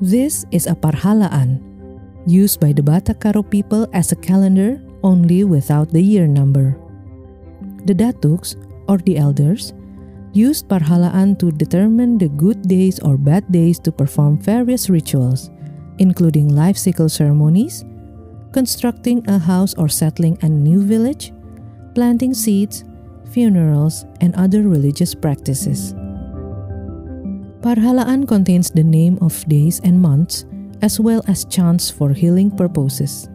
This is a parhalaan, used by the Batak Karo people as a calendar only without the year number. The Datuks, or the elders, used parhalaan to determine the good days or bad days to perform various rituals, including life cycle ceremonies, constructing a house or settling a new village, planting seeds, funerals, and other religious practices. Parhalaan contains the name of days and months, as well as chants for healing purposes.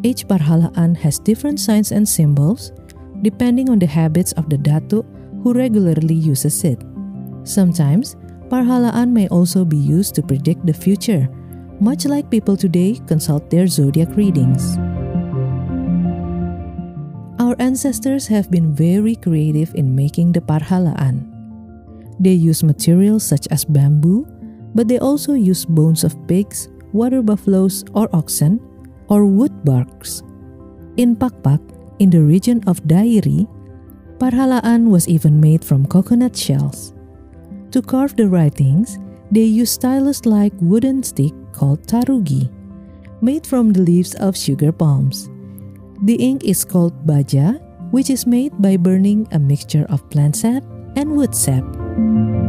Each parhalaan has different signs and symbols, depending on the habits of the datu who regularly uses it. Sometimes, parhalaan may also be used to predict the future, much like people today consult their zodiac readings. Our ancestors have been very creative in making the parhalaan. They use materials such as bamboo, but they also use bones of pigs, water buffaloes, or oxen, or wood barks. In Pakpak, in the region of Dairi, parhalaan was even made from coconut shells. To carve the writings, they use stylus like wooden stick called tarugi, made from the leaves of sugar palms. The ink is called baja, which is made by burning a mixture of plant sap and wood sap. Thank you.